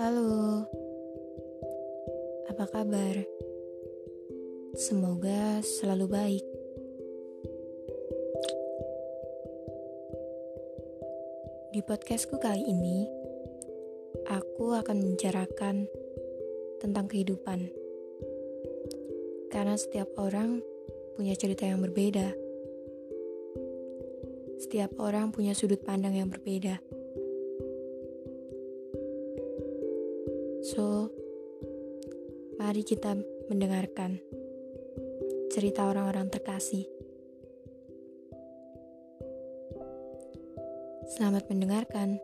Halo, apa kabar? Semoga selalu baik. Di podcastku kali ini, aku akan membicarakan tentang kehidupan, karena setiap orang punya cerita yang berbeda. Setiap orang punya sudut pandang yang berbeda. So, mari kita mendengarkan cerita orang-orang terkasih. Selamat mendengarkan.